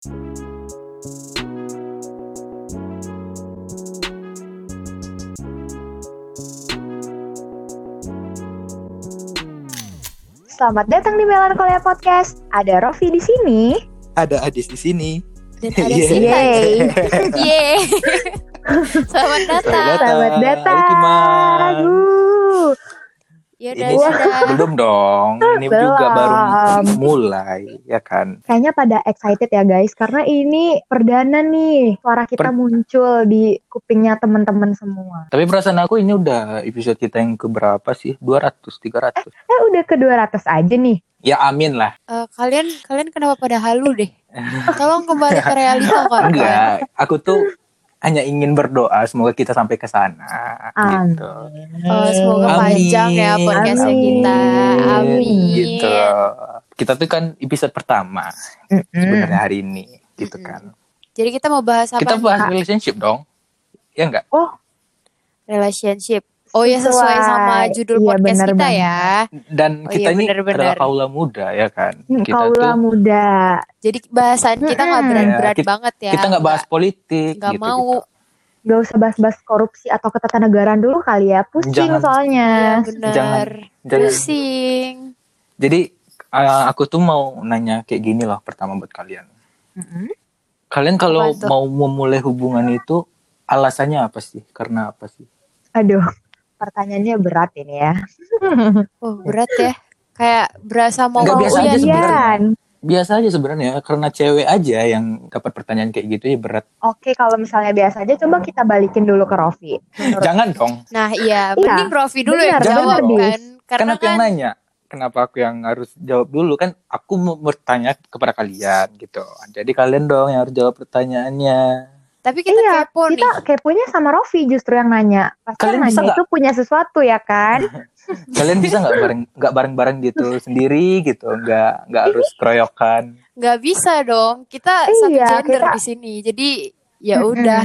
Selamat datang di Melankolia Podcast. Ada Rofi di sini. Ada Adis di sini. Dan ada Yeay. Sinta. Yeay. Yeay. Selamat datang. Selamat datang. Kiman. Uh, Ya udah Ini sudah. belum dong. Ini juga Belum. baru mulai, ya kan? Kayaknya pada excited ya guys, karena ini perdana nih suara kita Per- muncul di kupingnya teman-teman semua. Tapi perasaan aku ini udah episode kita yang keberapa sih? 200, 300. Eh udah ke 200 aja nih. Ya amin lah. Eh, kalian kalian kenapa pada halu deh? Tolong kembali ke realita kawan. Enggak, aku tuh hanya ingin berdoa semoga kita sampai ke sana gitu. Oh, semoga Amin. panjang ya podcastnya kita. Amin. Gitu. Kita tuh kan episode pertama Mm-mm. sebenarnya hari ini gitu kan. Jadi kita mau bahas apa? Kita nih? bahas relationship dong. Ya enggak? Oh relationship. Oh ya sesuai sama judul Iya, podcast benar kita banget. ya. Dan Oh kita iya, ini benar-benar. adalah kaula muda ya kan. hmm, Kita kaula tuh muda. Jadi bahasan kita nggak Mm-mm. berat-berat Ya, kita- banget ya. kita nggak bahas politik nggak gitu, mau. gitu. Gak usah bahas-bahas korupsi atau ketatanegaraan dulu kali ya. Pusing Jangan. soalnya. Iya benar. Jangan. Jangan. Pusing. Jadi uh, aku tuh mau nanya kayak gini loh pertama buat kalian. Mm-mm. Kalian kalau mau memulai hubungan itu alasannya apa sih? Karena apa sih? Aduh, pertanyaannya berat ini ya. Oh berat ya. Kayak berasa mau Nggak, Mau biasa aja sebenarnya. ujian. Biasa aja sebenarnya karena cewek aja yang dapat pertanyaan kayak gitu ya berat. Oke, kalau misalnya biasa aja, coba kita balikin dulu ke Rofi. Menurut- Jangan dong. Nah iya, Iya, mending Rofi dulu yang benar, jawab benar, kan. Kan Karena aku yang kan nanya. Kenapa aku yang harus jawab dulu kan? Aku mau bertanya kepada kalian gitu. Jadi kalian dong yang harus jawab pertanyaannya. Tapi kita iya, kepo kita nih. keponya sama Rofi justru yang nanya. Pasti Kalian yang bisa nanya nggak? itu punya sesuatu ya kan? Kalian bisa nggak bareng nggak bareng-bareng gitu sendiri gitu? Nggak nggak harus keroyokan. Nggak bisa dong. Kita satu Iya, gender kita- di sini. Jadi ya udah.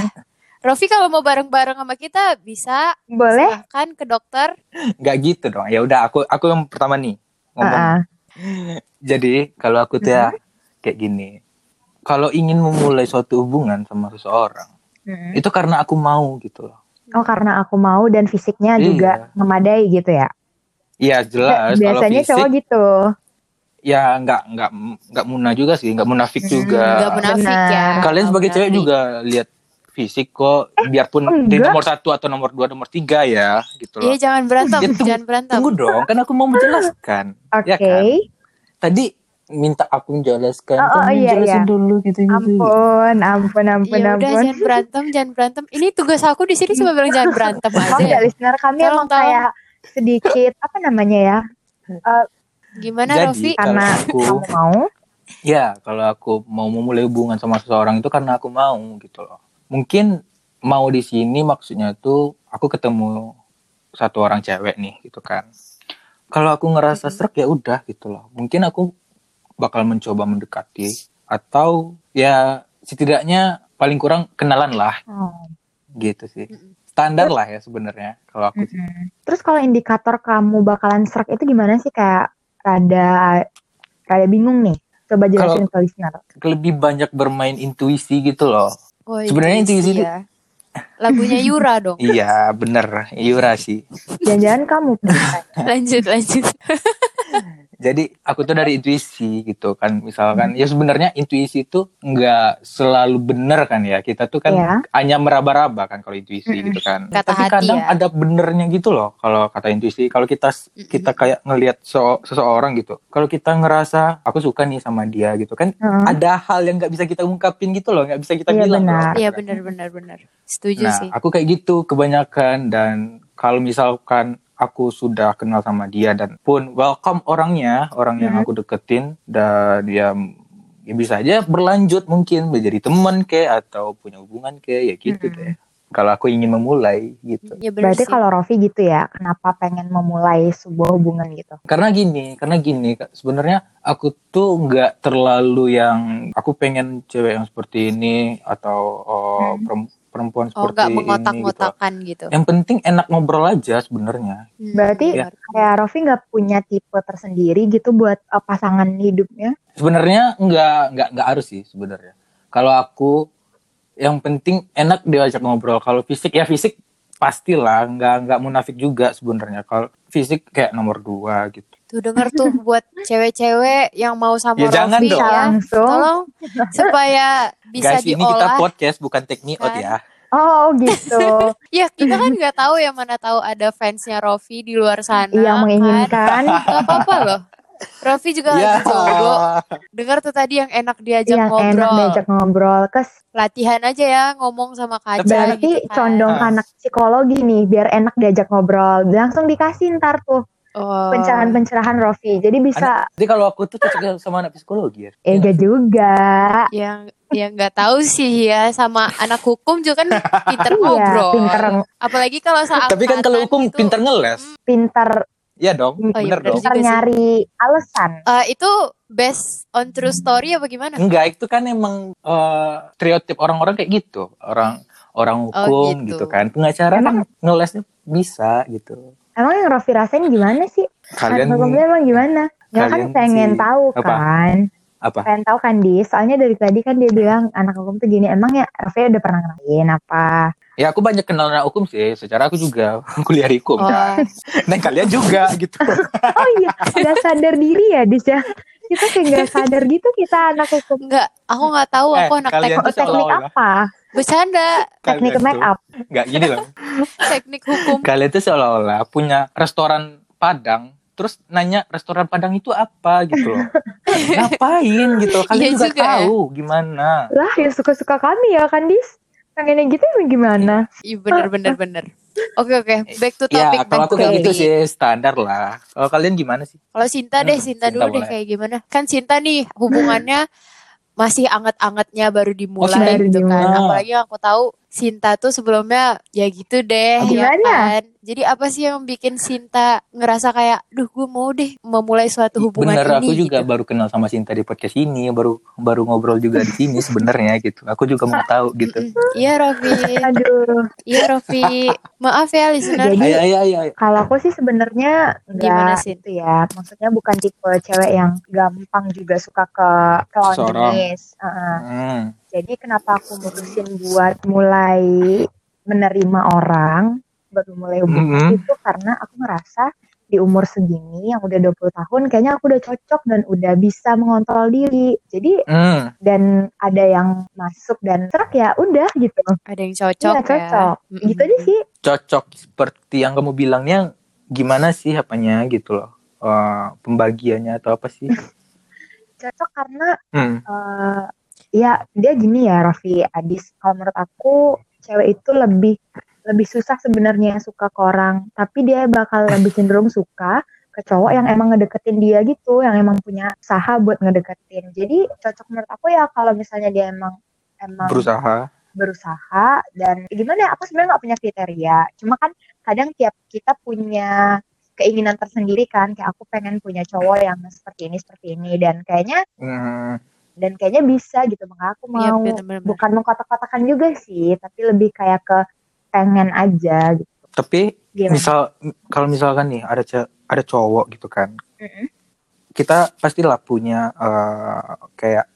Rofi kalau mau bareng-bareng sama kita bisa Boleh? silahkan ke dokter. Nggak gitu dong. Ya udah aku aku yang pertama nih ngomong. Ah, ah. Jadi kalau aku tuh ya kayak gini. Kalau ingin memulai suatu hubungan sama seseorang, Mm-mm. itu karena aku mau gitu loh. Oh, karena aku mau dan fisiknya juga memadai gitu ya? Iya jelas kalau Biasanya fisik cowok gitu. ya nggak nggak nggak munah juga sih, nggak munafik Hmm, juga. Nggak munafik benar. ya. Kalian sebagai cewek juga lihat fisik kok, biarpun di nomor satu atau nomor dua, nomor tiga ya, gitu Iya loh. jangan berantem, Ya, tunggu- jangan berantem. Tunggu dong, kan aku mau menjelaskan. Oke. Ya kan? Tadi minta aku menjelaskan, Oh, oh, iya, jelasin iya. dulu gitu gitu. Ampun, ampun, ampun, Ya udah ampun. jangan berantem, jangan berantem. Ini tugas aku di sini cuma bilang jangan berantem aja. ya listener kami Tolong, emang tolong. kayak sedikit apa namanya ya? Gimana Jadi, Rofi? Karena aku- kamu mau. Ya, kalau aku mau memulai hubungan sama seseorang itu karena aku mau gitu loh. Mungkin mau di sini maksudnya tuh aku ketemu satu orang cewek nih gitu kan. Kalau aku ngerasa serak ya udah gitu loh. Mungkin aku bakal mencoba mendekati atau ya setidaknya paling kurang kenalan lah Oh. gitu sih. Standar lah ya sebenarnya kalau aku sih. Terus kalau indikator kamu bakalan serak itu gimana sih kayak rada rada bingung nih. Coba jelasin ke listener. Lebih banyak bermain intuisi gitu loh. Oh, Sebenarnya intuisi itu- ya. Lagunya Yura dong. Iya bener, Yura sih. Jangan-jangan kamu lanjut, lanjut. Jadi aku tuh dari intuisi gitu kan misalkan ya sebenarnya intuisi itu nggak selalu bener kan ya kita tuh kan Iya. hanya meraba-raba kan kalau intuisi Mm-mm. gitu kan Kata tapi hati kadang ya. ada benernya gitu loh kalau kata intuisi kalau kita kita kayak ngelihat so- seseorang gitu kalau kita ngerasa aku suka nih sama dia gitu kan Heeh. ada hal yang nggak bisa kita ungkapin gitu loh nggak bisa kita Iya, bilang benar. Iya benar benar benar. Setuju Nah, sih. aku kayak gitu kebanyakan dan kalau misalkan aku sudah kenal sama dia dan pun welcome orangnya, orang yang Mhm. aku deketin dan dia ya bisa aja berlanjut mungkin menjadi teman kayak atau punya hubungan kayak ya gitu Mhm. deh. Kalau aku ingin memulai gitu. Ya Berarti sih. kalau Rofi gitu ya, kenapa pengen memulai sebuah hubungan gitu? Karena gini, karena gini, sebenarnya aku tuh nggak terlalu yang aku pengen cewek yang seperti ini atau oh, Hmm. Perem- perempuan oh seperti ini gitu. mengotak-ngotakan gitu. Yang penting enak ngobrol aja sebenarnya. Hmm, Berarti Ya. kayak Rofi nggak punya tipe tersendiri gitu buat uh, pasangan hidupnya? Sebenarnya nggak nggak nggak harus sih sebenarnya. Kalau aku yang penting enak diajak ngobrol. Kalau fisik ya fisik pastilah nggak nggak munafik juga sebenarnya. Kalau fisik kayak nomor dua gitu. Tuh denger tuh buat cewek-cewek yang mau sama Ya, jangan Rofi dong. ya. Langsung. Tolong supaya bisa Guys ini kita diolah. podcast bukan take me out Kan? ya. Oh gitu. Ya kita kan nggak tahu ya mana tahu ada fansnya Rofi di luar sana. yang Kan? menginginkan. Gak apa-apa loh. Rofi juga Ya. lagi. Dengar tuh tadi yang enak diajak yang enak ngobrol. diajak ngobrol. Kes, Latihan aja ya ngomong sama kaca berarti gitu kan. condong ke anak psikologi nih, biar enak diajak ngobrol. Langsung dikasih ntar tuh Oh. pencerahan-pencerahan Rofi. Jadi bisa, Jadi kalau aku tuh cocok sama anak psikologi ya. eh enggak juga. yang yang nggak tahu sih ya sama anak hukum juga kan pinter Iya, ngobrol. pinter, Apalagi kalau saat Tapi kan kalau hukum pinter ngeles. pinter, Iya dong, Oh, iya, bener bener dong. pinter sih. nyari alasan. Eh, itu based on true story apa gimana? Enggak, itu kan emang eh, stereotip orang-orang kayak gitu. Orang orang hukum gitu. gitu. kan. Pengacara Emang- kan ngelesnya bisa gitu. Emang yang Rofi rasain gimana sih? Kalian Anak hukumnya emang gimana? Nggak kan pengen sih- tahu apa? kan? apa? Pengen tahu kan di Soalnya dari tadi kan dia bilang anak hukum tuh gini. Emang ya Rofi udah pernah ngerasain apa? Ya aku banyak kenal anak hukum sih. Secara aku juga kuliah hukum Oh, kan. Dan kalian juga gitu. Oh iya, nggak sadar diri ya Dis ya. Kita kayak nggak sadar gitu kita anak hukum. enggak, aku nggak tahu Eh, aku anak kalian teknik. Oh, teknik apa? Bercanda, Teknik make up. Enggak gini loh. teknik hukum. Kalian tuh seolah-olah punya restoran Padang. Terus nanya restoran Padang itu apa gitu loh. Ngapain gitu. Kalian Iya juga, juga ya. tahu gimana. Lah ya suka-suka kami ya kan Dis. Pengennya gitu emang gimana? Iya bener bener bener. Oke oke, back to Ya, topic. kalau back aku kayak gitu sih standar lah. Kalau kalian gimana sih? Kalau Sinta deh, Hmm, Sinta Sinta dulu deh kayak gimana? Kan Sinta nih hubungannya masih anget-angetnya baru dimulai Sinta gitu kan. Apalagi aku tahu Sinta tuh sebelumnya ya gitu deh, Oh, ya gimana? kan. Jadi apa sih yang bikin Sinta ngerasa kayak, duh gue mau deh memulai suatu hubungan Bener, ini aku juga gitu. baru kenal sama Sinta di podcast ini, baru baru ngobrol juga di sini sebenarnya gitu. Aku juga mau tahu gitu. Iya Rofi, Aduh. iya Rofi. Maaf ya listener. Jadi- Ayo, ayo, ayo. Kalau aku sih sebenarnya Gimana, Sin? itu ya. Maksudnya bukan tipe cewek yang gampang juga suka ke lawan jenis. Heeh. Hmm. Jadi kenapa aku mutusin buat mulai menerima orang, baru mulai hubungan Mhm. itu karena aku ngerasa di umur segini yang udah 20 tahun kayaknya aku udah cocok dan udah bisa mengontrol diri. Jadi Hmm. dan ada yang masuk dan serak ya udah gitu. Ada yang cocok Iya, ya. cocok. Mm-mm. Gitu aja sih. Cocok seperti yang kamu bilangnya gimana sih apanya gitu loh. Eh, pembagiannya atau apa sih? Cocok karena Hmm. eh ya dia gini ya Raffi. Adis kalau menurut aku cewek itu lebih lebih susah sebenarnya suka ke orang. Tapi dia bakal lebih cenderung suka ke cowok yang emang ngedeketin dia gitu yang emang punya usaha buat ngedeketin. Jadi cocok menurut aku ya kalau misalnya dia emang emang Berusaha. berusaha. Dan gimana ya aku sebenarnya nggak punya kriteria. Cuma kan kadang tiap kita punya keinginan tersendiri kan. Kayak aku pengen punya cowok yang seperti ini seperti ini. Dan kayaknya Hmm. Dan kayaknya bisa gitu maka aku Iya mau bener-bener. bukan mengkotak-kotakan juga sih tapi lebih kayak ke pengen aja gitu Tapi gimana misal kalau misalkan nih ada ada cowok gitu kan. Mm-mm. Kita pastilah punya eh, kayak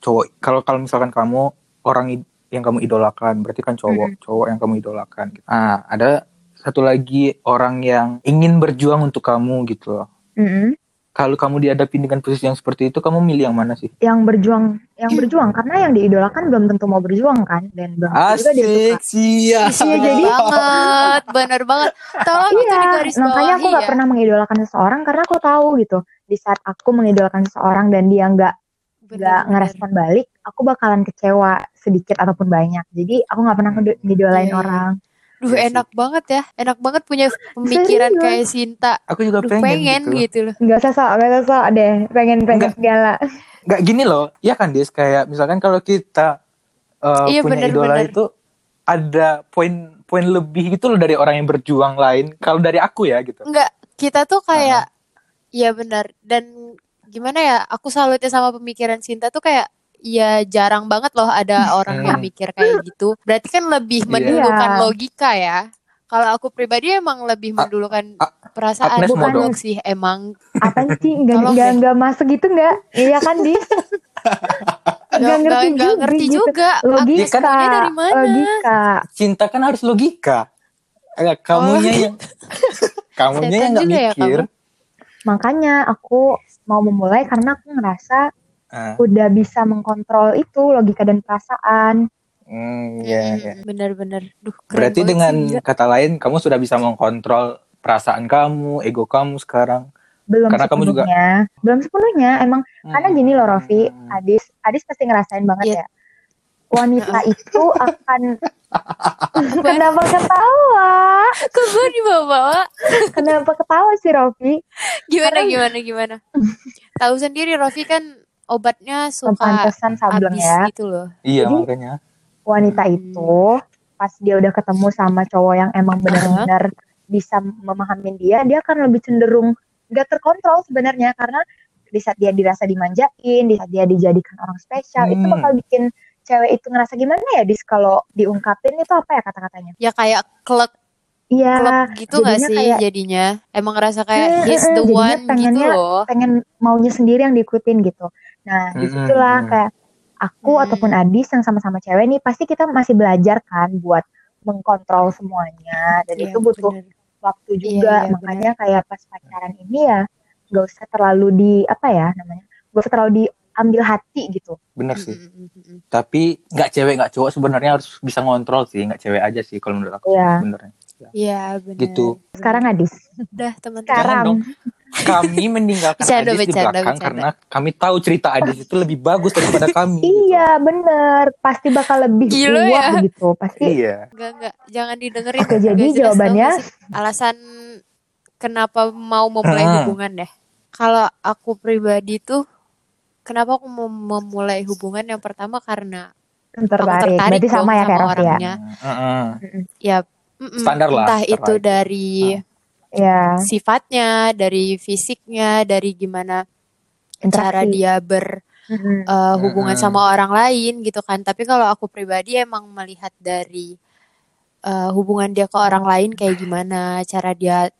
cowok kalau kalau misalkan kamu orang yang kamu idolakan berarti kan cowok cowok yang kamu idolakan gitu. ah ada satu lagi orang yang ingin berjuang untuk kamu gitu loh Mm-mm. Kalau kamu dihadapi dengan posisi yang seperti itu kamu milih yang mana sih yang berjuang yang berjuang karena yang diidolakan belum tentu mau berjuang kan dan belum tentu juga dia suka Iya, jadi- banget, bener banget. Tolong itu di Iya, makanya aku nggak ya. pernah mengidolakan seseorang karena aku tahu gitu di saat aku mengidolakan seseorang dan dia nggak nggak ngerespon balik, aku bakalan kecewa sedikit ataupun banyak. Jadi aku nggak pernah ngide- ngidolain Iya. orang. Duh sih. enak banget ya, enak banget punya pemikiran Serius. kayak Sinta. aku juga Duh, pengen, pengen, gitu, gitu loh. Nggak sosok, nggak sosok deh. Pengen pengen Nggak. segala. nggak gini loh ya kan Des kayak misalkan kalau kita eh, Iya, punya idola bener-bener. itu ada poin-poin lebih gitu loh dari orang yang berjuang lain kalau dari aku ya gitu Enggak, kita tuh kayak Iya benar dan gimana ya? Aku salutnya sama pemikiran Sinta tuh kayak ya jarang banget loh ada orang yang Hmm. mikir kayak gitu. Berarti kan lebih Iya. mendulukan Iya. logika ya. Kalau aku pribadi emang lebih A- mendulukan a- perasaan Agnes bukan dong. sih emang. Apa sih? Nggak nggak nggak masuk gitu nggak? Iya kan di? Gak Nggak- ngerti nggak juga ngerti gitu. juga. Logika, Akunya dari mana? logika. Cinta kan harus logika. Agak kamunya Oh. yang kamunya yang nggak ya mikir. Makanya aku mau memulai karena aku ngerasa Ah, udah bisa mengkontrol itu logika dan perasaan. hmm, iya, iya. Bener-bener. Duh, keren Berarti dengan sih, gila. kata lain kamu sudah bisa mengkontrol perasaan kamu, ego kamu sekarang. Belum Karena kamu juga- sepenuhnya. Belum sepenuhnya. Emang karena gini loh Rofi, Hmm. Adis, Adis pasti ngerasain banget Iya. ya. Wanita itu akan kenapa ketawa? Kok gue dibawa-bawa? Kenapa ketawa sih Rofi? Gimana, Karena- gimana, gimana? Tahu sendiri, Rofi kan obatnya suka Pantesan sableng habis ya. gitu loh. Iya, Jadi- makanya. Wanita Hmm. itu pas dia udah ketemu sama cowok yang emang benar-benar bisa memahamin dia, dia akan lebih cenderung gak terkontrol sebenarnya karena di saat dia dirasa dimanjain, di saat dia dijadikan orang spesial, itu Hmm. bakal bikin cewek itu ngerasa gimana ya dis kalau diungkapin itu apa ya kata-katanya? Ya kayak klek Iya, gitu gak sih kayak- jadinya? Emang ngerasa kayak Mm, he's mm, the one gitu pengennya- loh. pengen maunya sendiri yang diikutin gitu. Nah, Mm, di situlah kayak aku Hmm. ataupun Adis yang sama-sama cewek nih pasti kita masih belajar kan buat mengkontrol semuanya dan Iya, itu butuh bener. waktu Iya, juga iya, makanya kayak pas pacaran ini ya gak usah terlalu di apa ya namanya gak usah terlalu diambil hati gitu Bener sih. Mm, mm, mm, mm. Tapi nggak cewek nggak cowok sebenarnya harus bisa ngontrol sih, nggak cewek aja sih kalau menurut aku Iya. sebenarnya. Iya benar. Gitu. sekarang Adis Udah teman-teman. sekarang dong. Kami meninggalkan Bercanda, Adis di bercanda, belakang bercanda. karena kami tahu cerita Adis itu lebih bagus daripada kami. iya bener pasti bakal lebih Gila kuat ya. begitu pasti Iya. Enggak enggak, jangan didengerin. Oke, jadi jelas, jawabannya- alasan kenapa mau memulai Ah. hubungan deh. Kalau aku pribadi tuh kenapa aku mau memulai hubungan yang pertama karena tertarik tertarik berarti sama ya kayak sama ya orangnya. Heeh. ya mm-mm, Standar lah, entah standar itu lah itu. Ya sifatnya, dari fisiknya, dari gimana cara interaksi dia ber Mm-mm. uh, hubungan Mm-mm. sama orang lain gitu kan. Tapi kalau aku pribadi emang melihat dari uh, hubungan dia ke orang lain kayak gimana, cara dia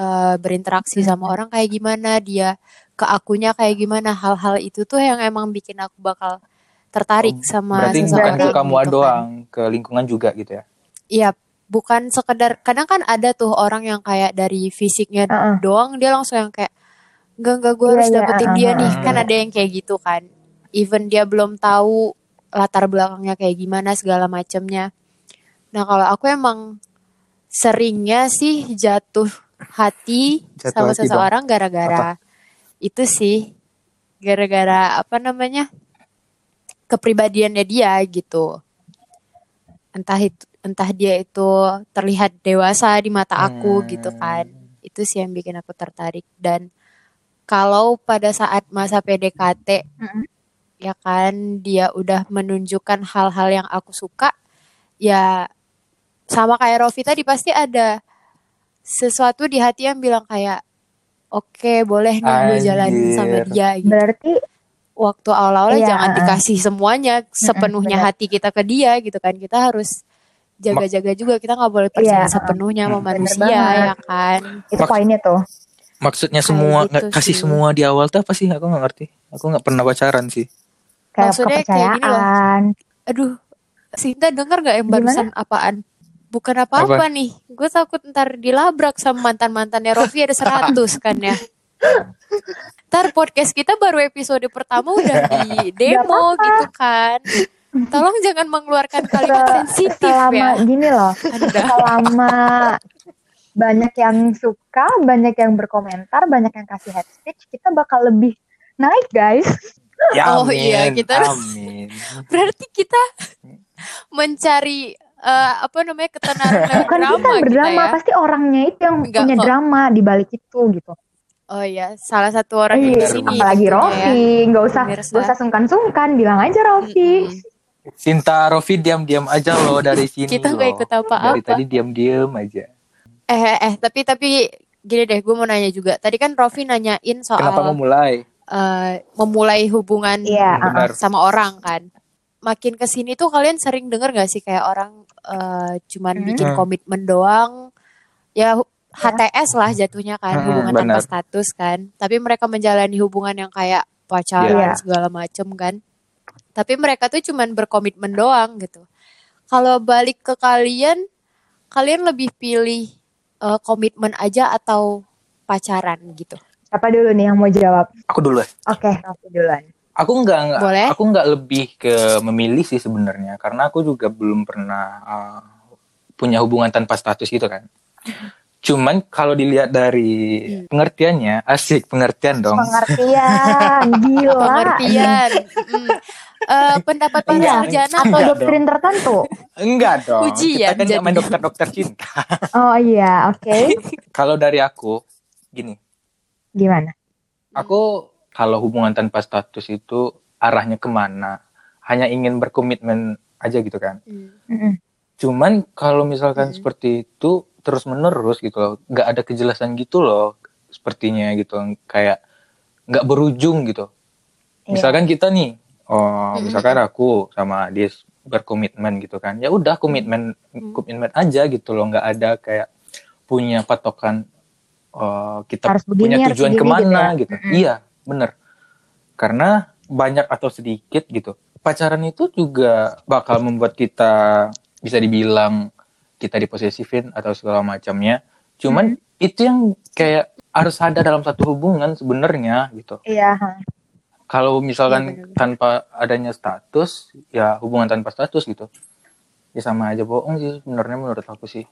uh, berinteraksi sama orang kayak gimana, dia ke akunya kayak gimana, hal-hal itu tuh yang emang bikin aku bakal tertarik sama Berarti bukan seseorang ke kamu gitu kan. doang, ke lingkungan juga gitu ya. Iya, bukan sekedar kadang kan ada tuh orang yang kayak dari fisiknya Heeh. doang dia langsung yang kayak enggak enggak gue Iya, harus iya, dapetin uh-uh, dia nih. kan ada yang kayak gitu kan. Even dia belum tahu latar belakangnya kayak gimana segala macemnya. Nah kalau aku emang seringnya sih jatuh hati Jatuh sama hati, seseorang gara-gara itu sih. Gara-gara apa namanya kepribadiannya dia gitu. Entah itu entah dia itu terlihat dewasa di mata aku Hmm. gitu kan. Itu sih yang bikin aku tertarik. Dan kalau pada saat masa PDKT Mm-mm. ya kan dia udah menunjukkan hal-hal yang aku suka ya sama kayak Rofi tadi pasti ada sesuatu di hati yang bilang kayak oke boleh nih gue jalanin sama dia gitu. Berarti waktu awal-awal Iya, jangan dikasih semuanya sepenuhnya hati kita ke dia gitu kan. Kita harus jaga-jaga juga kita nggak boleh percaya Iya, sepenuhnya sama Hmm. Manusia banget. ya kan itu poinnya tuh Maksudnya semua gitu nggak kasih sih. semua di awal tuh apa sih? Aku nggak ngerti. Aku nggak pernah pacaran sih. kayak Maksudnya kayak gini loh. kepercayaan aduh Sinta denger nggak yang Gimana? barusan apaan bukan apa-apa Apa? nih gue takut ntar dilabrak sama mantan-mantannya Rofi ada 100 kan ya ntar podcast kita baru episode pertama udah di demo gitu kan tolong jangan mengeluarkan kalimat Se- sensitif selama ya gini loh Anda. selama banyak yang suka banyak yang berkomentar banyak yang kasih head speech kita bakal lebih naik guys Ya, Oh, amin. iya, kita- Amin. berarti kita mencari eh, apa namanya ketenaran bukan drama kita kita berdrama ya pasti orangnya itu yang Enggak punya kok. drama di balik itu gitu oh ya salah satu orang Iya, di sini apalagi tentunya ya. Rofi nggak usah nggak usah sungkan-sungkan bilang aja Rofi Mm-mm. Sinta Rofi diam-diam aja loh dari sini Kita nggak loh. ikut apa-apa. Dari tadi diam-diam aja. Eh, eh, eh, tapi tapi gini deh, gue mau nanya juga. Tadi kan Rofi nanyain soal Kenapa memulai? eh, memulai hubungan Iya, Hmm, benar. sama orang kan. Makin ke sini tuh kalian sering denger gak sih kayak orang eh, cuman Hmm. bikin komitmen doang, ya HTS lah jatuhnya kan, Hmm, hubungan tanpa benar. status kan. Tapi mereka menjalani hubungan yang kayak pacaran Iya. segala macem kan. Tapi mereka tuh cuman berkomitmen doang gitu. Kalau balik ke kalian, kalian lebih pilih eh, komitmen aja atau pacaran gitu? Siapa dulu nih yang mau jawab? Aku dulu ya. Oke, Raffi duluan. Aku nggak nggak- Boleh. aku nggak lebih ke memilih sih sebenarnya karena aku juga belum pernah uh, punya hubungan tanpa status gitu kan. Cuman kalau dilihat dari Hmm. pengertiannya, asik pengertian dong. Pengertian, gila. Pengertian. Mm. Eh, pendapat para Iya, sarjana atau Enggak doktrin tertentu. Enggak dong. Ujian Kita kan nggak main dokter-dokter cinta. Oh iya, oke. kalau dari aku, gini, Gimana? aku kalau hubungan tanpa status itu arahnya ke mana? Hanya ingin berkomitmen aja gitu kan. Mm. Cuman kalau misalkan Hmm. seperti itu terus menerus gitu loh, nggak ada kejelasan gitu loh, sepertinya gitu, kayak nggak berujung gitu. Iya. Misalkan kita nih, oh Hmm. misalkan aku sama Dis berkomitmen gitu kan, ya udah komitmen Hmm. komitmen aja gitu loh, nggak ada kayak punya patokan oh, kita Harus begini, punya harus tujuan begini ke mana gitu gitu. ya. Mm-mm. Iya, bener. Karena banyak atau sedikit gitu. Pacaran itu juga bakal membuat kita bisa dibilang kita diposesifin atau segala macamnya. Cuman itu yang kayak harus ada dalam satu hubungan sebenarnya gitu. Iya. Kalau misalkan tanpa adanya status, ya hubungan tanpa status gitu. Ya sama aja bohong sih sebenarnya menurut aku sih.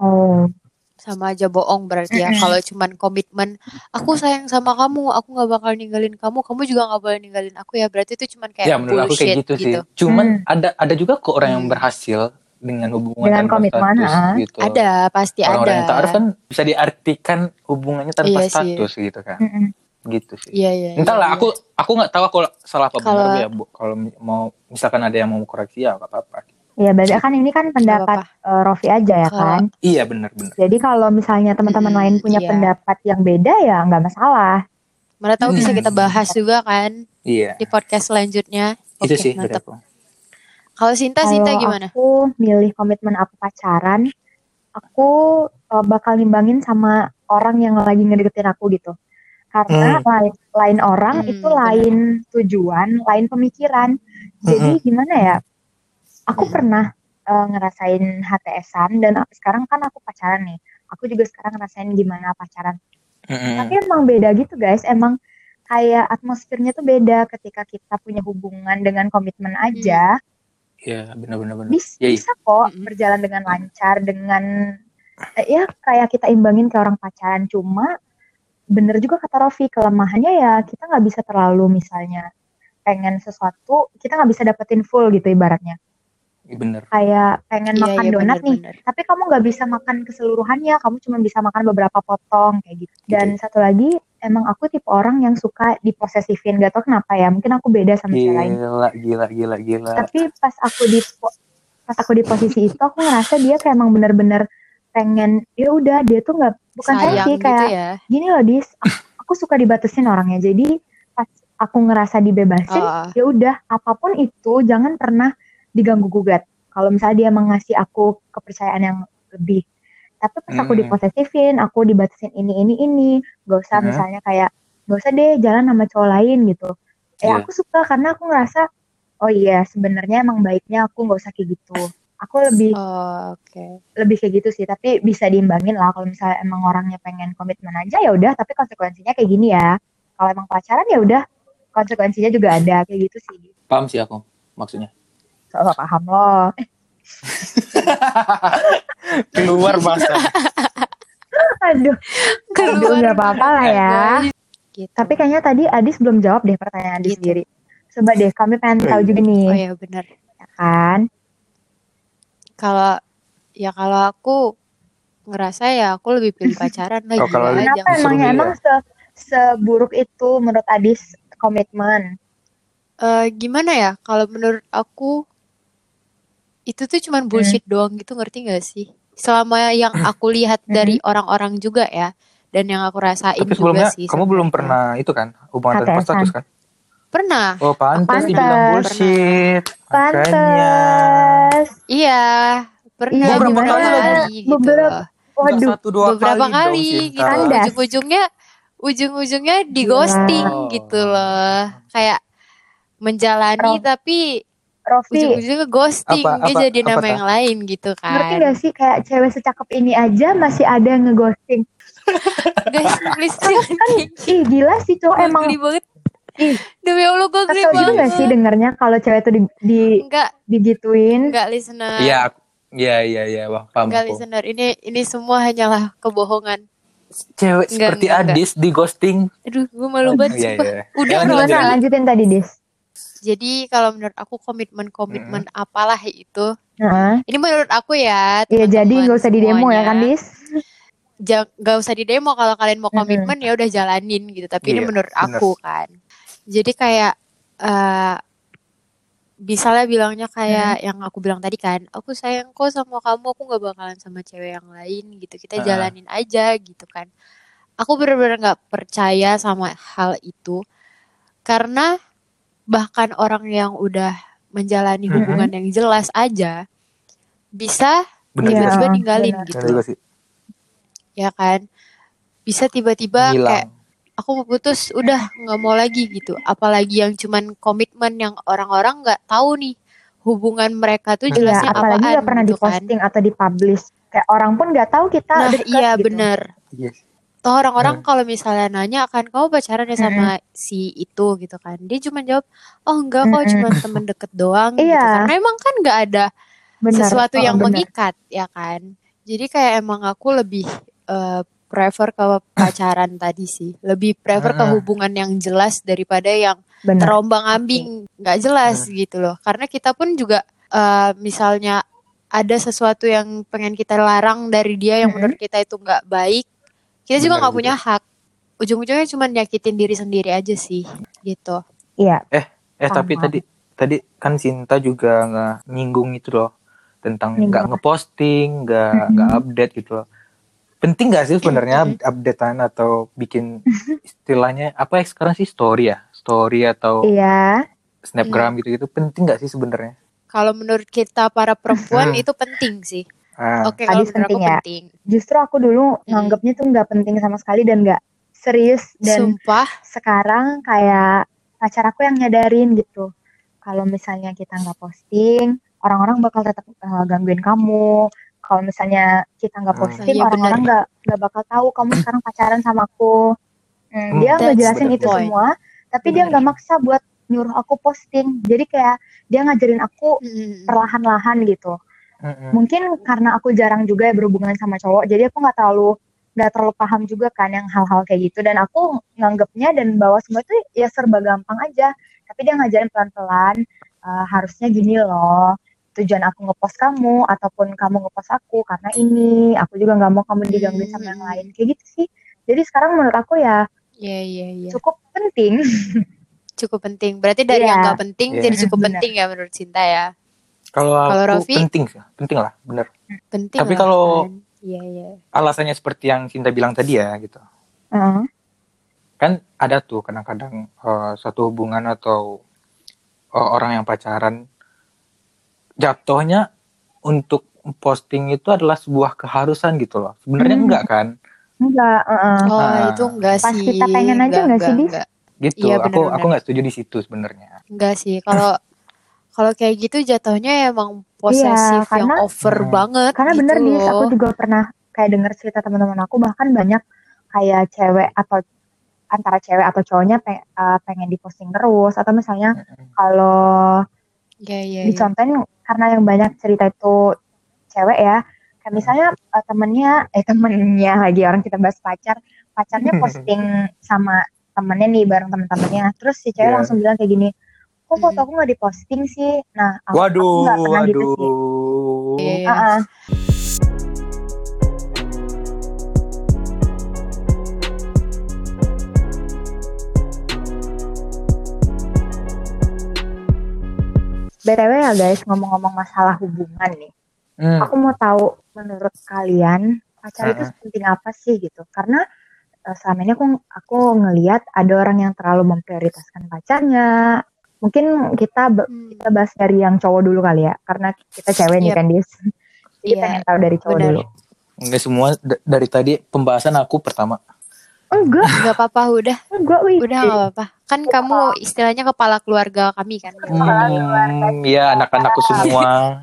Oh, sama aja bohong berarti ya kalau cuman komitmen aku sayang sama kamu aku nggak bakal ninggalin kamu kamu juga nggak boleh ninggalin aku ya berarti itu cuman kayak ya menurut aku kayak bullshit gitu, sih. Cuman Hmm. ada ada juga kok orang yang Hmm. berhasil dengan hubungan Dengan tanpa komitmen, status ah. gitu. ada pasti Orang-orang ada yang taaruf kan bisa diartikan hubungannya tanpa Iya sih. status gitu kan. mm-mm. Gitu sih. iya iya Entahlah iya, aku aku nggak tahu aku salah apa Kalau- benar ya, Bu. Kalau mau misalkan ada yang mau koreksi ya nggak apa-apa. Iya, berarti kan ini kan pendapat eh, Rofi aja ya Kalau- kan. Iya benar-benar. Jadi kalau misalnya teman-teman Mm-mm, lain punya iya. pendapat yang beda ya nggak masalah. mana tahu bisa Hmm. kita bahas juga kan Iya. di podcast selanjutnya Itu Oke, sih mantap kalau Sinta Sinta Kalau gimana aku milih komitmen apa pacaran, aku eh, bakal nimbangin sama orang yang lagi ngedeketin aku gitu. Karena lain, lain orang Hmm, itu lain tujuan, lain pemikiran. Jadi gimana ya? Aku Hmm. pernah eh, ngerasain HTSan dan sekarang kan aku pacaran nih. Aku juga sekarang ngerasain gimana pacaran. Mm-mm. Tapi emang beda gitu guys. Emang kayak atmosfernya tuh beda ketika kita punya hubungan dengan komitmen aja. Iya benar-benar benar. Bisa, Iya, iya. bisa kok berjalan dengan lancar dengan eh, ya kayak kita imbangin ke orang pacaran. Cuma bener juga kata Rofi kelemahannya ya kita nggak bisa terlalu misalnya pengen sesuatu kita nggak bisa dapetin full gitu ibaratnya. Iya, benar. Kayak pengen Iya, makan iya, donat nih benar-benar. tapi kamu nggak bisa makan keseluruhannya kamu cuma bisa makan beberapa potong kayak gitu dan satu lagi emang aku tipe orang yang suka diposesifin gak tau kenapa ya mungkin aku beda sama cewek lain Gila, gila, gila, gila. tapi pas aku di pas aku di posisi itu aku ngerasa dia kayak emang bener-bener pengen ya udah dia tuh nggak bukan sayang sayang gitu kayak ya gini loh dis aku, aku suka dibatasin orangnya jadi pas aku ngerasa dibebasin Oh, ya udah apa pun itu jangan pernah diganggu gugat kalau misalnya dia mengasih aku kepercayaan yang lebih tapi pas aku Hmm. diposesifin aku dibatasin ini ini ini gak usah Hmm. misalnya kayak gak usah deh jalan sama cowok lain gitu eh Iya. aku suka karena aku ngerasa oh iya sebenarnya emang baiknya aku nggak usah kayak gitu aku lebih oh, oke. lebih kayak gitu sih tapi bisa diimbangin lah kalau misalnya emang orangnya pengen komitmen aja ya udah tapi konsekuensinya kayak gini ya. Kalau emang pacaran ya udah konsekuensinya juga ada kayak gitu sih. Paham sih aku maksudnya. soal paham loh. Keluar bahasa. aduh aduh nggak apa-apa lah ya. gitu. tapi kayaknya tadi Adis belum jawab deh pertanyaan Adis Gitu. sendiri. Coba deh kami pengen tahu juga nih. Oh ya benar ya kan kalau ya kalau aku ngerasa ya aku lebih pilih pacaran lagi Oh, kalau ya, kenapa emangnya emang se seburuk itu menurut Adis komitmen. Eh, gimana ya? Kalau menurut aku itu tuh cuman bullshit doang gitu ngerti gak sih? Selama yang aku lihat dari orang-orang juga ya dan yang aku rasain Tapi juga sebelumnya sih kamu belum pernah itu kan hubungan tanpa status kan? Pernah Oh pantas Pantes. dibilang bullshit. Makanya. pantes iya pernah Iya, beberapa kali loh. gitu Beberapa- waduh satu dua beberapa kali, kali dong, gitu ujung-ujungnya ujung-ujungnya di ghosting Gila. gitu loh kayak menjalani Rof- tapi Rofi, ujung-ujungnya ghosting Apa- dia apa- jadi apa nama tuh? yang lain gitu ngerti kan gak sih kayak cewek secakep ini aja masih ada yang ngeghosting. guys please jangan kayak Ih gila sih cowok emang geli banget Ih. demi allah gue geli kesel banget gak sih dengernya kalau cewek tuh di, di enggak digituin. enggak listener Iya, iya, iya, iya, wah, paham enggak listener ini ini semua hanyalah kebohongan Cewek Enggak, seperti enggak, enggak. Adis di ghosting. aduh gue malu banget Iya, sumpah iya. udah Ya, lanjut, Rofi. lanjut. Gimana lanjutin tadi Dis? jadi kalau menurut aku komitmen komitmen apalah itu Heeh. ini menurut aku ya Iya jadi nggak usah di demo ya kan. Dis? Ja- nggak usah di demo kalau kalian mau komitmen ya udah jalanin gitu tapi ini Iya, menurut bener. aku kan jadi kayak eh misalnya bilangnya kayak yang aku bilang tadi kan aku sayang kok sama kamu aku nggak bakalan sama cewek yang lain gitu kita Ah. jalanin aja gitu kan aku benar-benar nggak percaya sama hal itu karena bahkan orang yang udah menjalani Mm-mm. hubungan yang jelas aja bisa tiba-tiba ninggalin benar. gitu Bener sih. ya kan bisa tiba-tiba kayak. Aku mau putus udah nggak mau lagi gitu apalagi yang cuman komitmen yang orang-orang nggak tahu nih hubungan mereka tuh Iya, jelasnya apalagi apaan nggak pernah gitu kan diposting atau dipublish. Kayak orang pun nggak tahu kita nah deket iya gitu. bener Iya. toh orang-orang kalau misalnya nanya kan kamu pacaran ya sama Mm-mm. si itu gitu kan dia cuma jawab oh enggak kok Mm-mm. cuma temen deket doang gitu Iya. karena emang kan nggak ada Benar. sesuatu Oh, yang benar. mengikat ya kan jadi kayak emang aku lebih eh, prefer ke pacaran tadi sih lebih prefer ke Mm-mm. hubungan yang jelas daripada yang Benar. terombang ambing nggak jelas gitu loh karena kita pun juga eh, misalnya ada sesuatu yang pengen kita larang dari dia yang menurut kita itu nggak baik kita juga nggak juga. punya hak ujung-ujungnya cuma nyakitin diri sendiri aja sih gitu Iya. Eh tapi Sama. tadi tadi kan Sinta juga nggak nyinggung itu loh tentang nggak ngeposting, nggak nggak update gitu loh. Penting nggak sih sebenarnya updatean atau bikin istilahnya apa ya sekarang sih story ya, story atau Iya. snapgram gitu-gitu penting nggak sih sebenarnya? kalau menurut kita para perempuan Hmm. itu penting sih Ah, oke kalau Adis menurut aku penting ya? penting Justru aku dulu nganggapnya tuh nggak penting sama sekali dan nggak serius dan sumpah sekarang kayak pacar aku yang nyadarin gitu. Kalau misalnya kita nggak posting, orang-orang bakal tetap eh, gangguin kamu. Kalau misalnya kita nggak Hmm. posting, Iya, orang-orang nggak nggak bakal tahu kamu sekarang pacaran sama aku. Hmm, Hmm, dia ngejelasin itu point. semua, tapi dia Benar. nggak maksa buat nyuruh aku posting. Jadi kayak dia ngajarin aku Mm-mm. perlahan-lahan gitu. mm-mm. Mungkin karena aku jarang juga ya berhubungan sama cowok, jadi aku nggak terlalu nggak terlalu paham juga kan yang hal-hal kayak gitu dan aku nganggapnya dan bawa semua itu ya serba gampang aja tapi dia ngajarin pelan-pelan "Eh, harusnya gini loh tujuan aku ngepost kamu ataupun kamu ngepost aku karena ini aku juga nggak mau kamu digangguin sama yang Hmm. lain kayak gitu sih jadi sekarang menurut aku ya Iya iya iya. cukup penting Cukup penting. Berarti dari Iya. yang nggak penting Iya. jadi cukup penting ya menurut Cinta ya. Kalau Kalau aku Raffi? penting sih, penting lah, bener. Penting. Tapi kalau- kan. Iya iya. Alasannya seperti yang Cinta bilang tadi ya gitu. Heeh. kan ada tuh kadang-kadang eh, satu hubungan atau eh, orang yang pacaran jatuhnya untuk posting itu adalah sebuah keharusan gitu loh. Sebenarnya Hmm. enggak kan? enggak heeh. Oh Ah. itu enggak Pas sih. kita pengen aja nggak sih, Dis? Enggak, Gitu. Iya, aku aku nggak setuju di situ sebenarnya. enggak sih. Kalau kalau kayak gitu jatuhnya emang posesif yang karena- over Hmm. banget. Karena gitu bener nih, aku juga pernah kayak denger cerita teman-teman aku bahkan banyak kayak cewek atau antara cewek atau cowoknya pe- uh, pengen diposting terus atau misalnya kalau Iya iya. iya. dicontohin karena yang banyak cerita itu cewek ya kayak misalnya uh, temennya eh temennya lagi orang kita bahas pacar pacarnya posting sama temennya nih bareng temen-temennya terus si cewek Iya. langsung bilang kayak gini kok foto Mm. aku nggak diposting sih nah aku, aku Waduh, nggak pernah gitu sih waduh. Iya, iya. BTW ya guys, ngomong-ngomong masalah hubungan nih. Hmm. Aku mau tahu menurut kalian pacar itu Uh-uh. sepenting apa sih gitu? Karena eh, selama ini aku aku ngelihat ada orang yang terlalu memprioritaskan pacarnya. Mungkin kita Hmm. kita bahas dari yang cowok dulu kali ya, karena kita cewek nih Yep. kan Dis. Jadi Iya, pengen tahu dari cowok benar. dulu. Enggak semua d- dari tadi pembahasan aku pertama. Enggak, Nggak apa-apa, udah. enggak, wih. Udah nggak apa-apa. Kan kamu istilahnya kepala keluarga kami kan. Hmm, ya anak-anakku semua.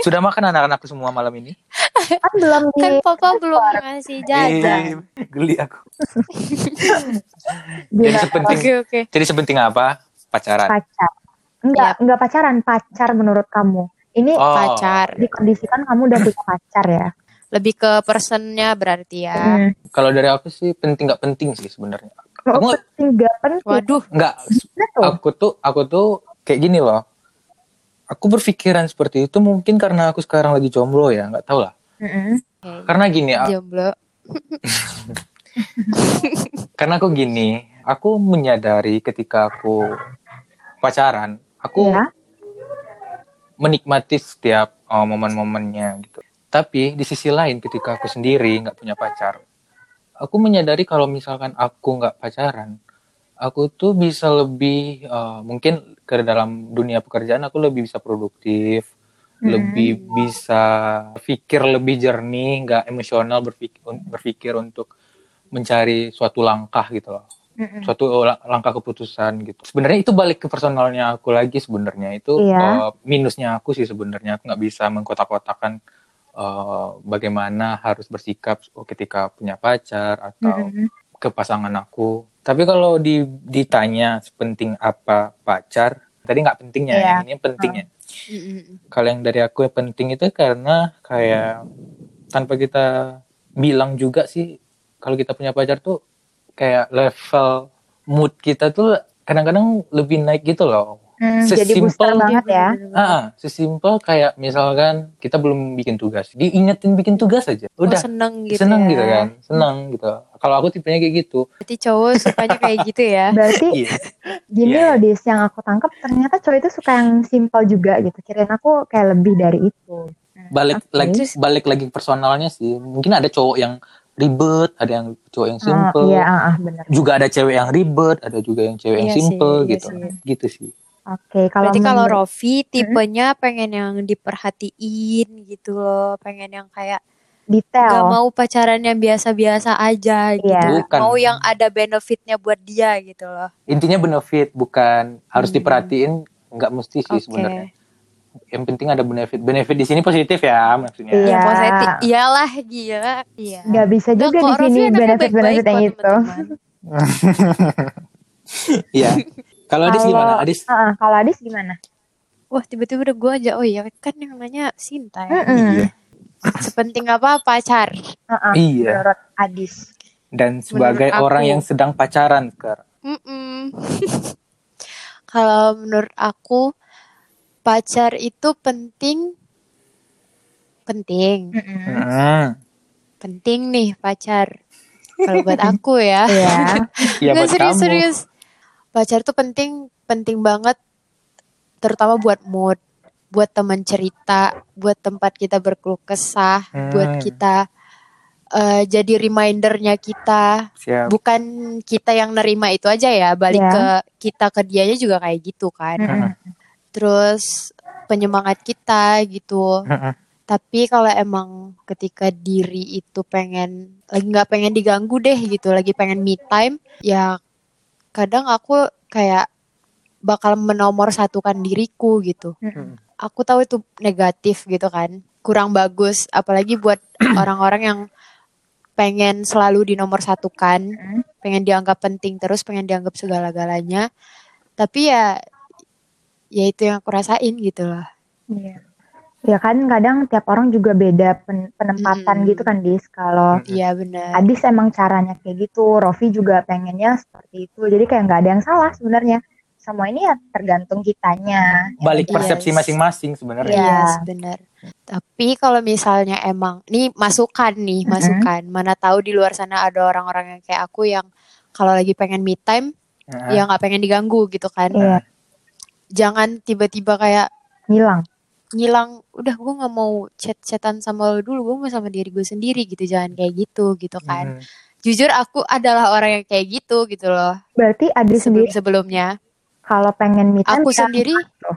Sudah makan anak-anakku semua malam ini? Kan belum di Kan papa belum ngasih jajan. Eh, geli aku. Jadi sepenting Oke, oke. jadi sepenting apa? Pacaran. pacar. Enggak, enggak pacaran, pacar menurut kamu. Ini Oh. Pacar. dikondisikan kamu udah punya pacar ya. Lebih ke personnya berarti ya. Hmm. Kalau dari aku sih penting nggak penting sih sebenarnya. Oh, Aku nggak- penting, enggak penting. Waduh, nggak aku tuh aku tuh kayak gini loh. Aku berpikiran seperti itu mungkin karena aku sekarang lagi jomblo ya, nggak tahu lah. Mm-mm. Karena gini, jomblo. karena aku gini, aku menyadari ketika aku pacaran, aku Ya. menikmati setiap uh, momen-momennya gitu. Tapi di sisi lain ketika aku sendiri nggak punya pacar, aku menyadari kalau misalkan aku nggak pacaran, aku tuh bisa lebih uh, mungkin ke dalam dunia pekerjaan aku lebih bisa produktif, Hmm. lebih bisa pikir lebih jernih, nggak emosional berpikir berpikir untuk mencari suatu langkah gitu loh Mm-mm. suatu lang- langkah keputusan gitu. Sebenarnya itu balik ke personalnya aku lagi sebenarnya itu Iya. uh, minusnya aku sih sebenarnya aku nggak bisa mengkotak-kotakan uh, bagaimana harus bersikap ketika punya pacar atau Mm-mm. ke pasangan aku. Tapi kalau di, ditanya sepenting apa pacar, tadi nggak pentingnya, Iya. yang ini pentingnya. Mm-mm. Kalau yang dari aku yang penting itu karena kayak tanpa kita bilang juga sih kalau kita punya pacar tuh kayak level mood kita tuh kadang-kadang lebih naik gitu loh. Hmm, jadi Sesimpel- booster banget ya. Ah, sesimpel kayak misalkan kita belum bikin tugas, diingetin bikin tugas aja. Oh, Udah seneng gitu seneng ya. gitu kan, seneng gitu. Kalau aku tipenya kayak gitu. Berarti cowok sukanya kayak gitu ya. Berarti Iya. gini Iya. loh Dis, yang aku tangkap ternyata cowok itu suka yang simple juga gitu. Kirain aku kayak lebih dari itu. Hmm, Balik oke. lagi balik lagi personalnya sih. Mungkin ada cowok yang ribet, ada yang cowok yang Oh, simple. iya, ah, ah, benar. juga ada cewek yang ribet, ada juga yang cewek yang Iya sih, simple iya gitu. sih. Gitu sih. Oke, kalau Berarti kalau menurut- Rofi tipenya pengen yang diperhatiin gitu loh, pengen yang kayak detail. gak mau pacaran yang biasa-biasa aja gitu. Iya. Bukan. Mau yang ada benefitnya buat dia gitu loh. Intinya benefit bukan harus Hmm. diperhatiin, nggak mesti sih Oke. sebenarnya. Yang penting ada benefit. Benefit di sini positif ya maksudnya. Iya. Ya positif. Iyalah gila. Iya. Nggak bisa Nggak, juga kok di Rofi sini anaknya benefit-benefit yang itu. teman-teman. Iya. Kalau Adis gimana? Adis? Ah, kalau Adis gimana? Wah tiba-tiba udah gue aja. Oh iya kan yang namanya Sinta ya. Mm-mm. Iya. Sepenting apa pacar. Ah, ah, Iya. Menurut Adis. Dan sebagai Menurut orang aku- yang sedang pacaran. Mm-mm. Kalau menurut aku pacar itu penting penting Mm-mm. Hmm. penting nih pacar kalau buat aku ya Iya. Iya buat serius kamu. serius pacar tuh penting penting banget terutama buat mood buat teman cerita buat tempat kita berkeluh kesah buat Hmm. kita eh, jadi remindernya kita Siap. bukan kita yang nerima itu aja ya balik Ya. ke kita ke dianya juga kayak gitu kan Mm-mm. terus penyemangat kita gitu Mm-mm. tapi kalau emang ketika diri itu pengen lagi nggak pengen diganggu deh gitu lagi pengen me time ya kadang aku kayak bakal menomor satukan diriku gitu. Aku tahu itu negatif gitu kan. Kurang bagus apalagi buat orang-orang yang pengen selalu dinomor satukan pengen dianggap penting terus pengen dianggap segala-galanya. Tapi ya ya itu yang aku rasain gitu loh. Iya. Ya kan kadang tiap orang juga beda pen- penempatan Mm-mm. gitu kan Dis. Kalau Mm-mm. iya benar Adis emang caranya kayak gitu, Rofi juga pengennya seperti itu. Jadi kayak nggak ada yang salah sebenarnya. Semua ini ya tergantung kitanya. Balik Yes. persepsi masing-masing sebenarnya. Iya. Yes, benar. Tapi kalau misalnya emang nih masukan nih, masukan. Mana tahu di luar sana ada orang-orang yang kayak aku yang kalau lagi pengen me time Heeh. ya nggak pengen diganggu gitu kan. Iya, Jangan tiba-tiba kayak hilang. Ngilang, udah gue nggak mau chat-chatan sama lo dulu, gue mau sama diri gue sendiri gitu. Jangan kayak gitu gitu kan. Hmm. Jujur aku adalah orang yang kayak gitu gitu loh. Berarti Adis sendiri Sebelum-sebelumnya. kalau pengen me time Aku ya sendiri tuh.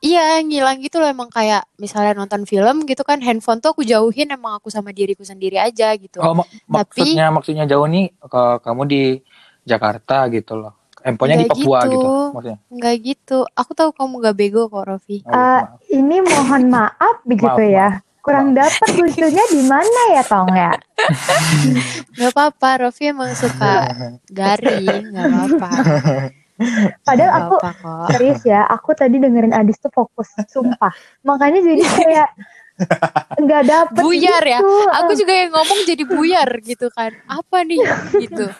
iya ngilang gitu loh emang kayak misalnya nonton film gitu kan handphone tuh aku jauhin emang aku sama diriku sendiri aja gitu Oh, mak- Tapi- maksudnya maksudnya jauh nih ke kamu di Jakarta gitu loh. Handphonenya di Nggak Papua gitu. gitu. maksudnya. nggak gitu aku tahu kamu gak bego kok Rofi Oh, maaf. ini mohon maaf begitu Maaf, ya. Kurang dapat lucunya di mana ya Tong ya? nggak apa-apa Rofi emang suka garing nggak apa-apa Padahal aku kok serius ya, aku tadi dengerin Adis tuh fokus, sumpah. Makanya jadi kayak nggak dapet buyar ya gitu. aku juga yang ngomong jadi buyar gitu kan apa nih gitu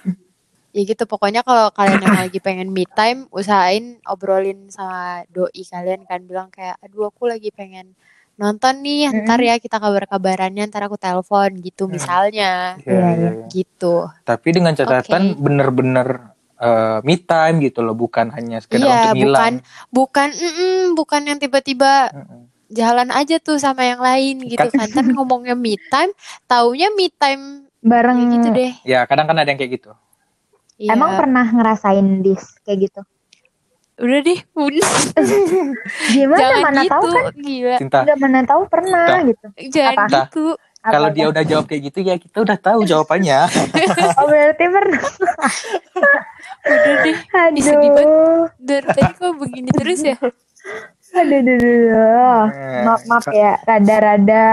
ya gitu pokoknya kalau kalian yang lagi pengen me time usahain obrolin sama doi kalian kan bilang kayak aduh aku lagi pengen nonton nih ntar ya kita kabar-kabarannya ntar aku telepon gitu misalnya iya, iya. iya. gitu Tapi dengan catatan Oke. bener-bener eh, me time gitu loh, bukan hanya sekedar Iya, untuk ngilang. bukan bukan mm-mm, bukan yang tiba-tiba Mm-mm. jalan aja tuh sama yang lain gitu Kan- kan ntar ngomongnya me time taunya me time Bareng ya gitu deh Ya kadang kan ada yang kayak gitu. Iya. Emang pernah ngerasain dis kayak gitu? udah deh udah Gimana jangan mana gitu tahu kan? gila Cinta. Udah mana tahu pernah Cinta. gitu. jangan Apa? gitu Kalau dia udah jawab kayak gitu ya kita udah tahu jawabannya. Oh berarti pernah. udah deh Ih, sedih banget. Aduh. dari tadi kok begini terus ya Aduh, aduh, aduh, aduh. Maaf, maaf ya, rada-rada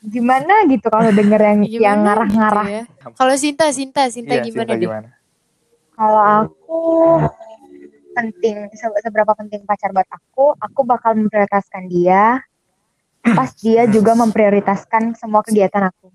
gimana gitu kalau denger yang yang ngarah-ngarah. gitu ya. kalau Sinta Sinta Sinta Iya, gimana Cinta deh gimana? Kalau aku penting se- seberapa penting pacar buat aku, aku bakal memprioritaskan dia. Pas dia juga memprioritaskan semua kegiatan aku.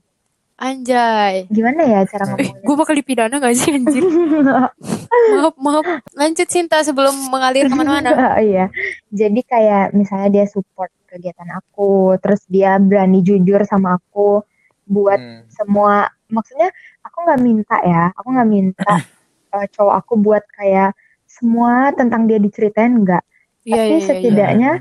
anjay Gimana ya cara eh ngomongnya? gue bakal dipidana gak sih anjir maaf maaf lanjut Sinta sebelum mengalir ke mana-mana iya. Jadi kayak misalnya dia support kegiatan aku, terus dia berani jujur sama aku buat Hmm. semua. Maksudnya aku nggak minta ya, aku nggak minta eh, cowok aku buat kayak semua tentang dia diceritain enggak. iya Tapi iya iya setidaknya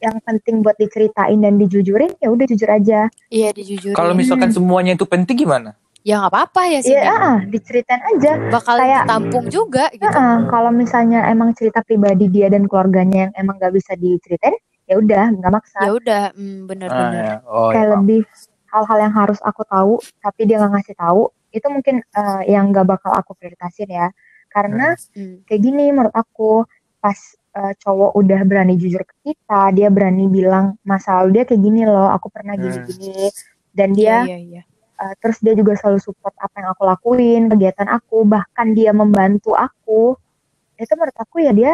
yang penting buat diceritain dan dijujurin ya udah jujur aja. iya dijujurin Kalau misalkan semuanya itu penting gimana? ya nggak apa-apa ya sih Iya, ah, diceritain aja. bakal kayak- ditampung juga gitu Ah, kalau misalnya emang cerita pribadi dia dan keluarganya yang emang nggak bisa diceritain, ya udah nggak maksa. ya udah hmm, Ah, bener-bener ya. Oh, kayak ya. lebih hal-hal yang harus aku tahu tapi dia nggak ngasih tahu itu mungkin eh, yang nggak bakal aku prioritasin ya. Karena Hmm. kayak gini menurut aku pas eh, cowok udah berani jujur ke kita dia berani bilang masa lalu dia kayak gini loh aku pernah Hmm. gini-gini dan iya dia iya iya. eh, terus dia juga selalu support apa yang aku lakuin kegiatan aku bahkan dia membantu aku. Itu menurut aku ya dia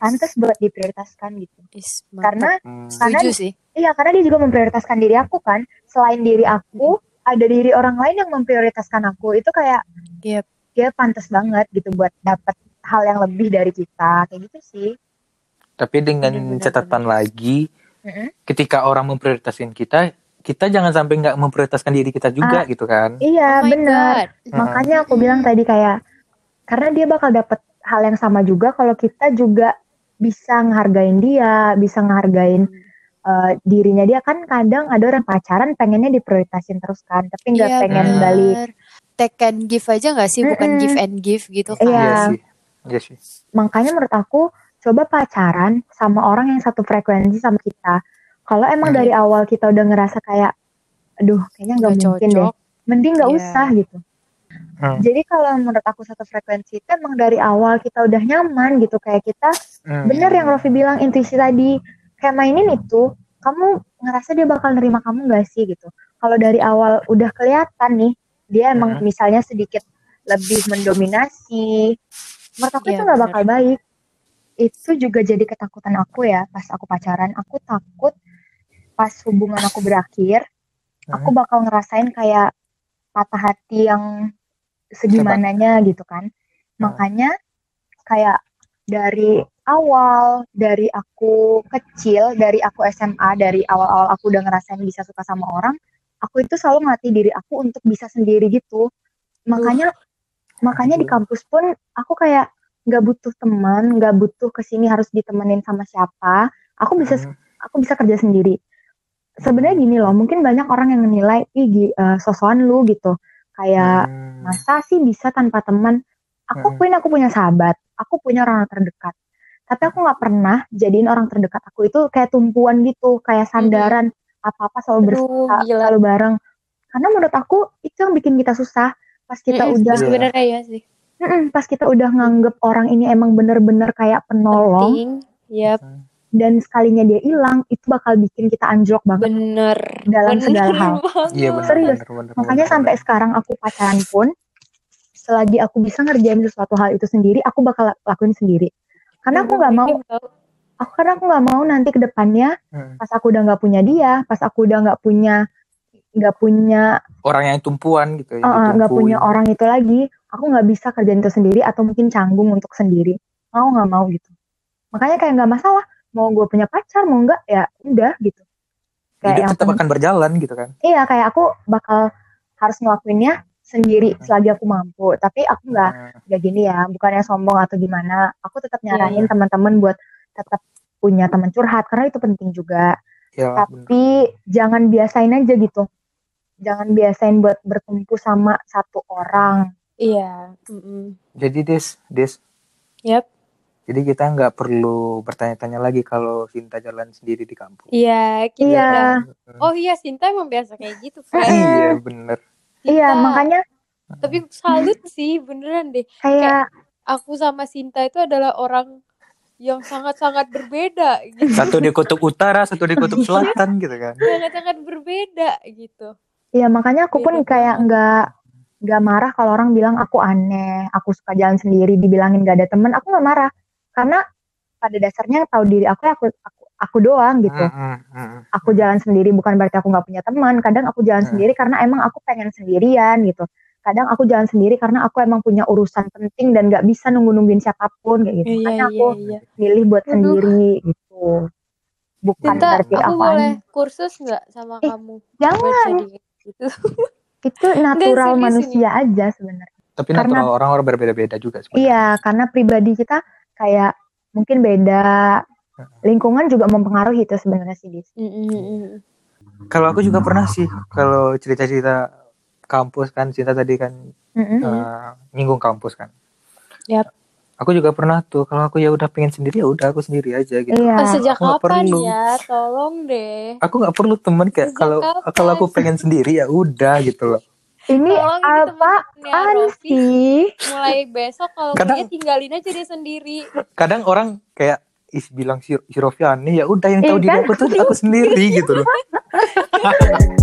pantas buat diprioritaskan gitu. Is, karena Hmm. karena setuju sih. Iya, karena dia juga memprioritaskan diri aku kan. Selain diri aku, ada diri orang lain yang memprioritaskan aku. Itu kayak Yep. dia pantas banget gitu buat dapat hal yang lebih dari kita. Kayak gitu sih. Tapi dengan Bener-bener, catatan lagi, Mm-mm. ketika orang memprioritaskan kita, kita jangan sampai nggak memprioritaskan diri kita juga gitu kan? Iya, oh benar. Makanya aku bilang tadi kayak karena dia bakal dapat hal yang sama juga kalau kita juga bisa ngehargain dia, bisa ngehargain eh, dirinya dia kan kadang ada orang pacaran pengennya diprioritasin terus kan, tapi nggak Iya, pengen bener. balik. take and give aja gak sih bukan Mm-mm. give and give gitu kan Iya. Iya sih. Iya sih. makanya menurut aku coba pacaran sama orang yang satu frekuensi sama kita kalau emang Hmm. dari awal kita udah ngerasa kayak aduh kayaknya nggak Nggak mungkin deh cocok. mending nggak Iya. usah gitu Hmm. jadi kalau menurut aku satu frekuensi itu emang dari awal kita udah nyaman gitu kayak kita Hmm. bener yang Rofi bilang intuisi tadi kayak mainin itu kamu ngerasa dia bakal nerima kamu gak sih gitu? Kalau dari awal udah kelihatan nih dia emang Hmm. misalnya sedikit lebih mendominasi menurut aku Iya, itu nggak bener. bakal baik. Itu juga jadi ketakutan aku ya pas aku pacaran. Aku takut pas hubungan aku berakhir aku bakal ngerasain kayak patah hati yang segimananya gitu kan. Makanya kayak dari awal dari aku kecil dari aku SMA dari awal-awal aku udah ngerasain bisa suka sama orang aku itu selalu ngelatih diri aku untuk bisa sendiri gitu. Makanya makanya di kampus pun aku kayak nggak butuh teman nggak butuh ke sini harus ditemenin sama siapa aku bisa Hmm. aku bisa kerja sendiri. Sebenarnya gini loh mungkin banyak orang yang menilai ih eh, sosokan lu gitu. Kayak Hmm. masa sih bisa tanpa teman? Aku Hmm. akuin aku punya sahabat aku punya orang terdekat tapi aku nggak pernah jadiin orang terdekat aku itu kayak tumpuan gitu kayak sandaran apa-apa selalu bersama gila. selalu bareng karena menurut aku itu yang bikin kita susah pas kita Mm-mm, udah sebenarnya ya sih. Mm-mm, pas kita udah nganggep orang ini emang bener-bener kayak penolong. Yap, dan sekalinya dia hilang itu bakal bikin kita anjlok banget bener. Dalam Bener segala hal. Iya benar Serius. benar benar. makanya benar, sampai benar. sekarang aku pacaran pun selagi aku bisa ngerjain sesuatu hal itu sendiri aku bakal lakuin sendiri karena aku nggak mau tau. aku karena aku nggak mau nanti ke depannya Hmm. pas aku udah nggak punya dia pas aku udah nggak punya nggak punya orang yang tumpuan gitu ya. nggak ditumpuin. punya orang itu lagi aku nggak bisa kerjain itu sendiri atau mungkin canggung untuk sendiri mau nggak mau gitu makanya kayak nggak masalah mau gue punya pacar mau nggak ya udah gitu kayak Hidup yang tetap akan berjalan gitu kan. iya kayak aku bakal harus ngelakuinnya sendiri selagi aku mampu tapi aku nggak Hmm. nggak gini ya bukannya sombong atau gimana aku tetap Iya, nyaranin teman-teman buat tetap punya teman curhat karena itu penting juga benar. tapi jangan biasain aja gitu jangan biasain buat bertumpu sama satu orang Iya. mm-mm. Jadi Des, Des. Yap. Jadi kita nggak perlu bertanya-tanya lagi kalau Sinta jalan sendiri di kampus. Iya, kita iya udah- Oh iya, Sinta emang biasa kayak gitu, friend. Iya bener. Iya Sinta. makanya Tapi salut sih, beneran deh. kayak Aku sama Sinta itu adalah orang yang sangat-sangat berbeda gitu. Satu di kutub utara, satu di kutub selatan gitu kan. Sangat-sangat berbeda gitu. ya makanya aku pun Beda kayak nggak nggak marah kalau orang bilang aku aneh aku suka jalan sendiri dibilangin gak ada temen aku nggak marah karena pada dasarnya tahu diri aku ya aku aku, aku doang gitu Hmm, hmm, hmm. aku jalan sendiri bukan berarti aku nggak punya teman kadang aku jalan Hmm. sendiri karena emang aku pengen sendirian gitu kadang aku jalan sendiri karena aku emang punya urusan penting dan nggak bisa nunggu nungguin siapa pun kayak gitu Iya, makanya iya, aku iya. milih buat Aduh. sendiri gitu bukan Sinta, berarti aku aku boleh kursus nggak sama Eh, kamu? jangan gitu. itu natural serius manusia aja sebenarnya Tapi Karena- natural orang-orang berbeda-beda juga sebenarnya. iya karena pribadi kita kayak mungkin beda lingkungan juga mempengaruhi itu sebenarnya sih Dis. Mm-mm. Kalau aku juga pernah sih kalau cerita-cerita kampus kan Sinta tadi kan Mm-mm. eh, nyinggung kampus kan. Yap. Aku juga pernah tuh kalau aku ya udah pengen sendiri ya udah aku sendiri aja gitu. iya Oh, sejak aku kapan perlu. ya? Tolong deh. Aku nggak perlu temen kayak kalau kalau aku pengen sendiri ya udah gitu loh. ini Tolong ini apaan sih Mulai besok kalau Kadang- dia tinggalin aja dia sendiri. Kadang orang kayak is bilang si, si Rofi aneh ya udah yang tahu Iya diri kan? aku tuh aku sendiri gitu loh.